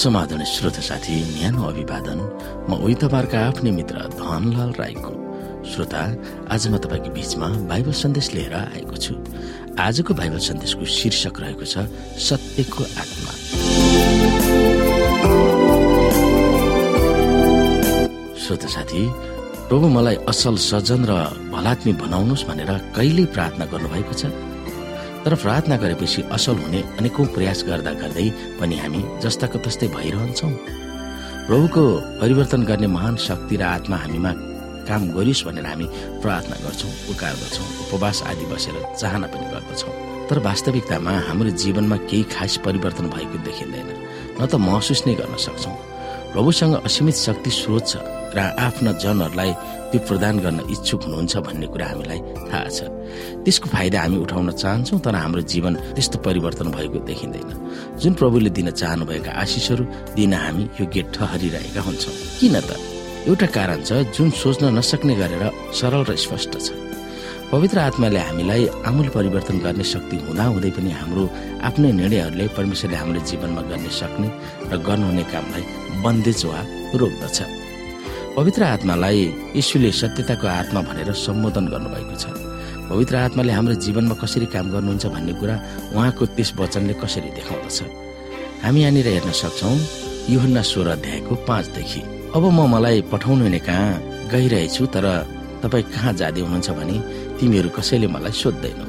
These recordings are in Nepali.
समाधान श्रोत साथी न्यानो अभिवादन। म उही तपाईँहरूका आफ्नै मित्र धनलाल राईको। श्रोता आज म तपाईँको बीचमा बाइबल सन्देश लिएर आएको छु। आजको बाइबल सन्देशको शीर्षक रहेको छ सत्यको आत्मा। श्रोत साथी प्रभु मलाई असल सजन र भलात्मी बनाउनुहोस् भनेर कहिल्यै प्रार्थना गर्नुभएको छ? तर प्रार्थना गरेपछि असल हुने अनेकौं प्रयास गर्दा गर्दै पनि हामी जस्ताको तस्तै भइरहन्छौँ। प्रभुको परिवर्तन गर्ने महान शक्ति र आत्मा हामीमा काम गरियोस् भनेर हामी प्रार्थना गर्छौँ पुकार गर्छौँ उपवास आदि बसेर चाहना पनि गर्दछौँ। तर वास्तविकतामा हाम्रो जीवनमा केही खास परिवर्तन भएको देखिँदैन न त महसुस नै गर्न सक्छौँ। प्रभुसँग असीमित शक्ति स्रोत छ र आफ्ना जनहरूलाई त्यो प्रदान गर्न इच्छुक हुनुहुन्छ भन्ने कुरा हामीलाई थाहा छ। त्यसको फाइदा हामी उठाउन चाहन्छौँ तर हाम्रो जीवन त्यस्तो परिवर्तन भएको देखिँदैन। जुन प्रभुले दिन चाहनुभएका आशिषहरू दिन हामी योग्य ठहरिरहेका हुन्छौँ। किन त? एउटा कारण छ जुन सोच्न नसक्ने गरेर सरल र स्पष्ट छ। पवित्र आत्माले हामीलाई आमूल परिवर्तन गर्ने शक्ति हुँदाहुँदै पनि हाम्रो आफ्नै निर्णयहरूले परमेश्वरले हाम्रो जीवनमा गर्न सक्ने र गर्नुहुने कामलाई बन्देज वा रोक्दछ। पवित्र आत्मालाई यीशुले सत्यताको आत्मा भनेर सम्बोधन गर्नुभएको छ। पवित्र आत्माले हाम्रो जीवनमा कसरी काम गर्नुहुन्छ भन्ने कुरा उहाँको त्यस वचनले कसरी देखाउँदछ। हामी यहाँनिर हेर्न सक्छौ युहन्ना सोह्र अध्यायको पाँचदेखि। अब म मलाई पठाउनु हुने कहाँ गइरहेछु तर तपाईँ कहाँ जाँदै हुनुहुन्छ भने तिमीहरू कसैले मलाई सोध्दैनौ।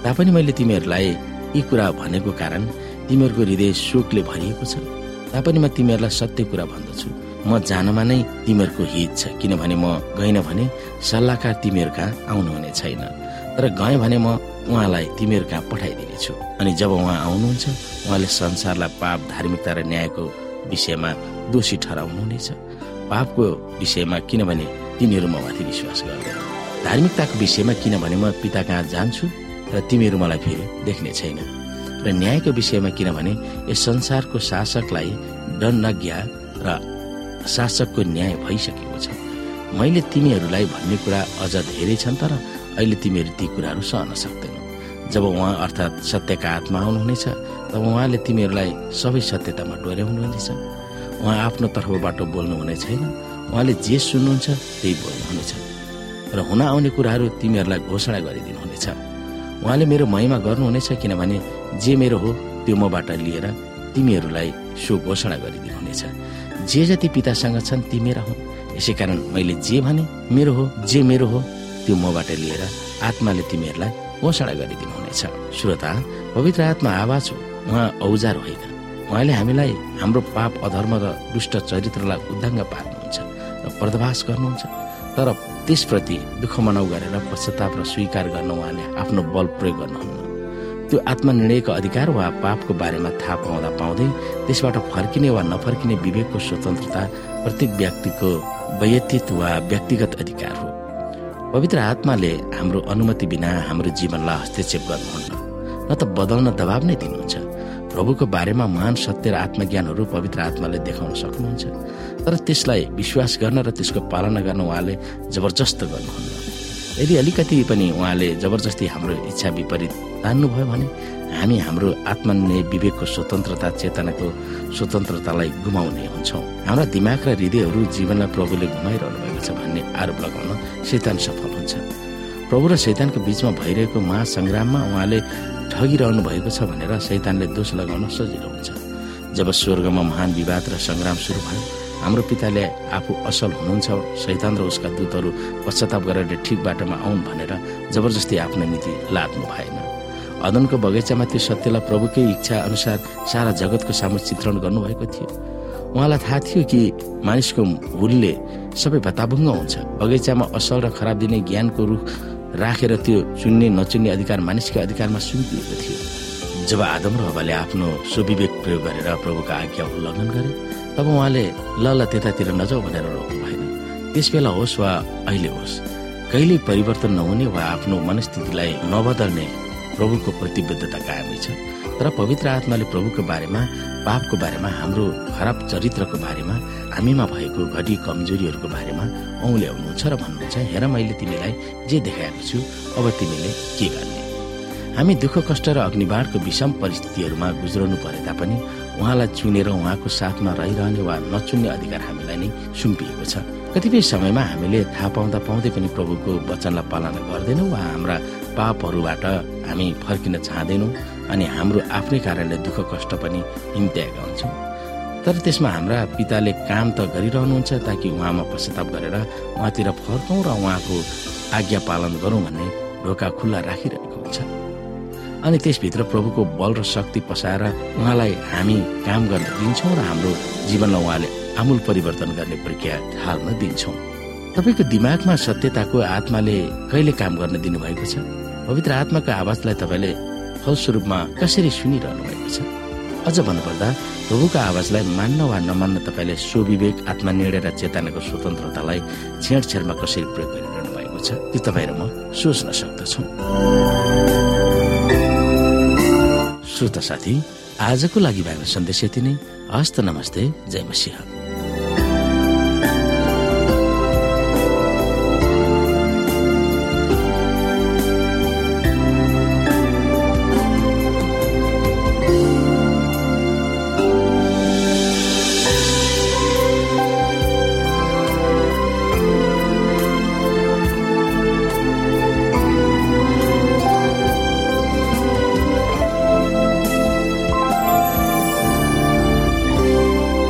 तापनि मैले तिमीहरूलाई यी कुरा भनेको कारण तिमीहरूको हृदय शोकले भरिएको छ। तापनि म तिमीहरूलाई सत्य कुरा भन्दछु। म जानमा नै तिमीहरूको हित छ किनभने म गइन भने सल्लाहकार तिमीहरू कहाँ आउनुहुने छैन। तर गएँ भने म उहाँलाई तिमीहरू कहाँ पठाइदिनेछु। अनि जब उहाँ आउनुहुन्छ उहाँले संसारलाई पाप धार्मिकता र न्यायको विषयमा दोषी ठहराउनुहुनेछ। पापको विषयमा किनभने तिनीहरू म माथि विश्वास गर्दैन धार्मिकताको विषयमा किनभने म पिता कहाँ जान्छु र तिमीहरू मलाई फेरि देख्ने छैन। र न्यायको विषयमा किनभने यस संसारको शासकलाई दण्डज्ञा र शासकको न्याय भइसकेको छ। मैले तिमीहरूलाई भन्ने कुरा अझ धेरै छन् तर अहिले तिमीहरू ती कुराहरू सहन सक्दैनौ। जब उहाँ अर्थात् सत्यका आत्मा आउनुहुनेछ तब उहाँले तिमीहरूलाई सबै सत्यतामा डोर्याउनुहुनेछ। उहाँ आफ्नो तर्फबाट बोल्नुहुने छैन। उहाँले जे सुन्नुहुन्छ त्यही बोल्नुहुनेछ। र हुन आउने कुराहरू तिमीहरूलाई घोषणा गरिदिनुहुनेछ। उहाँले मेरो महिमा गर्नुहुनेछ किनभने जे मेरो हो त्यो मबाट लिएर तिमीहरूलाई सो घोषणा गरिदिनुहुनेछ। जे जति पितासँग छन् ती मेरा हुन्। यसै कारण मैले जे भने मेरो हो जे मेरो हो त्यो मबाट लिएर आत्माले तिमीहरूलाई घोषणा गरिदिनुहुनेछ। श्रोता पवित्र आत्मा आवाज हो। उहाँ औजार होइन। उहाँले हामीलाई हाम्रो पाप अधर्म र दुष्ट चरित्रलाई उद्धाङ्ग पार्नुहुन्छ र पर्दभास गर्नुहुन्छ। तर त्यसप्रति दुःख मनाउ गरेर पश्चाताप र स्वीकार गर्न उहाँले आफ्नो बल प्रयोग गर्नुहुन्न। त्यो आत्मनिर्णयको अधिकार वा पापको बारेमा थाहा पाउँदा पाउँदै त्यसबाट फर्किने वा नफर्किने विवेकको स्वतन्त्रता प्रत्येक व्यक्तिको वैयक्तित्व वा व्यक्तिगत अधिकार हो। पवित्र आत्माले हाम्रो अनुमति बिना हाम्रो जीवनलाई हस्तक्षेप गर्नुहुन्न। न त बदल्न दबाब नै दिनुहुन्छ। प्रभुको बारेमा महान सत्य र आत्मज्ञानहरू पवित्र आत्माले देखाउन सक्नुहुन्छ। तर त्यसलाई विश्वास गर्न र त्यसको पालना गर्न उहाँले जबरजस्त गर्नुहुन्न। यदि अलिकति पनि उहाँले जबरजस्ती हाम्रो इच्छा विपरीत तान्नुभयो भने हामी हाम्रो आत्मनिर्णय विवेकको स्वतन्त्रता चेतनाको स्वतन्त्रतालाई गुमाउने हुन्छौँ। हाम्रा दिमाग र हृदयहरू जीवनलाई प्रभुले घुमाइरहनु भएको छ भन्ने आरोप लगाउन शैतान सफल हुन्छ। प्रभु र शैतानको बीचमा भइरहेको महासङ्ग्राममा उहाँले ठगिरहनु भएको छ भनेर शैतानले दोष लगाउन सजिलो हुन्छ। जब स्वर्गमा महान विवाद र सङ्ग्राम सुरु भयो हाम्रो पिताले आफू असल हुनुहुन्छ शैतान र उसका दूतहरू पश्चाताप गरेर ठिक बाटोमा आउन् भनेर जबरजस्ती आफ्नो नीति लाद्नु भएन। अदनको बगैँचामा त्यो सत्यलाई प्रभुकै इच्छा अनुसार सारा जगतको सामु चित्रण गर्नुभएको थियो। उहाँलाई थाहा थियो कि मानिसको हुलले सबै भत्ताभुङ्ग हुन्छ। बगैँचामा असल र खराब दिने ज्ञानको रुख राखेर त्यो चुन्ने नचुन्ने अधिकार मानिसकै अधिकारमा सुम्पिएको थियो। जब आदम र हवाले आफ्नो सुविवेक प्रयोग गरेर प्रभुका आज्ञा उल्लङ्घन गरे तब उहाँले ल ल त्यतातिर नजाऊ भनेर रोक्नु भएन। त्यस बेला होस् वा अहिले होस् कहिल्यै परिवर्तन नहुने वा आफ्नो मनस्थितिलाई नबदल्ने प्रभुको प्रतिबद्धता कायमै छ। तर पवित्र आत्माले प्रभुको बारेमा पापको बारेमा हाम्रो खराब चरित्रको बारेमा हामीमा भएको घटी कमजोरीहरूको बारेमा औल्याउनुहुन्छ र भन्नुहुन्छ हेर मैले तिमीलाई जे देखाएको छु अब तिमीले के गर्ने? हामी दुःख कष्ट र अग्निबाणको विषम परिस्थितिहरूमा गुज्रनु परे तापनि उहाँलाई चुनेर उहाँको साथमा रहिरहने वा नचुन्ने अधिकार हामीलाई नै सुम्पिएको छ। कतिपय समयमा हामीले थाहा पाउँदा पाउँदै पनि प्रभुको वचनलाई पालना गर्दैनौँ वा हाम्रा पापहरूबाट हामी फर्किन चाहँदैनौँ अनि हाम्रो आफ्नै कारणले दुःख कष्ट पनि हिम्त्याएका हुन्छौँ तर त्यसमा हाम्रा पिताले काम त गरिरहनुहुन्छ ताकि उहाँमा पश्चाताप गरेर उहाँतिर फर्कौँ र उहाँको आज्ञा पालन गरौँ भन्ने ढोका खुल्ला हुन्छ अनि त्यसभित्र प्रभुको बल र शक्ति पसाएर उहाँलाई हामी काम गर्न दिन्छौँ र हाम्रो जीवनलाई उहाँले आमूल परिवर्तन गर्ने प्रक्रिया थाल्न दिन्छौँ। तपाईँको दिमागमा सत्यताको आत्माले कहिले काम गर्न दिनुभएको छ? पवित्र आत्माको आवाजलाई तपाईँले फलस्वरूपमा कसरी सुनिरहनु भएको छ? अझ भन्नुपर्दा प्रभुको आवाजलाई मान्न वा नमान्न तपाईँले स्वविवेक आत्मा निर्णय र चेतनाको स्वतन्त्रतालाई छेडछेडमा कसरी प्रयोग गरिरहनु भएको छ त्यो तपाईँ र म सोच्न सक्दछौँ। श्रोता साथी आजको लागि भएको सन्देश यति नै। हस्त नमस्ते जय मसिंह।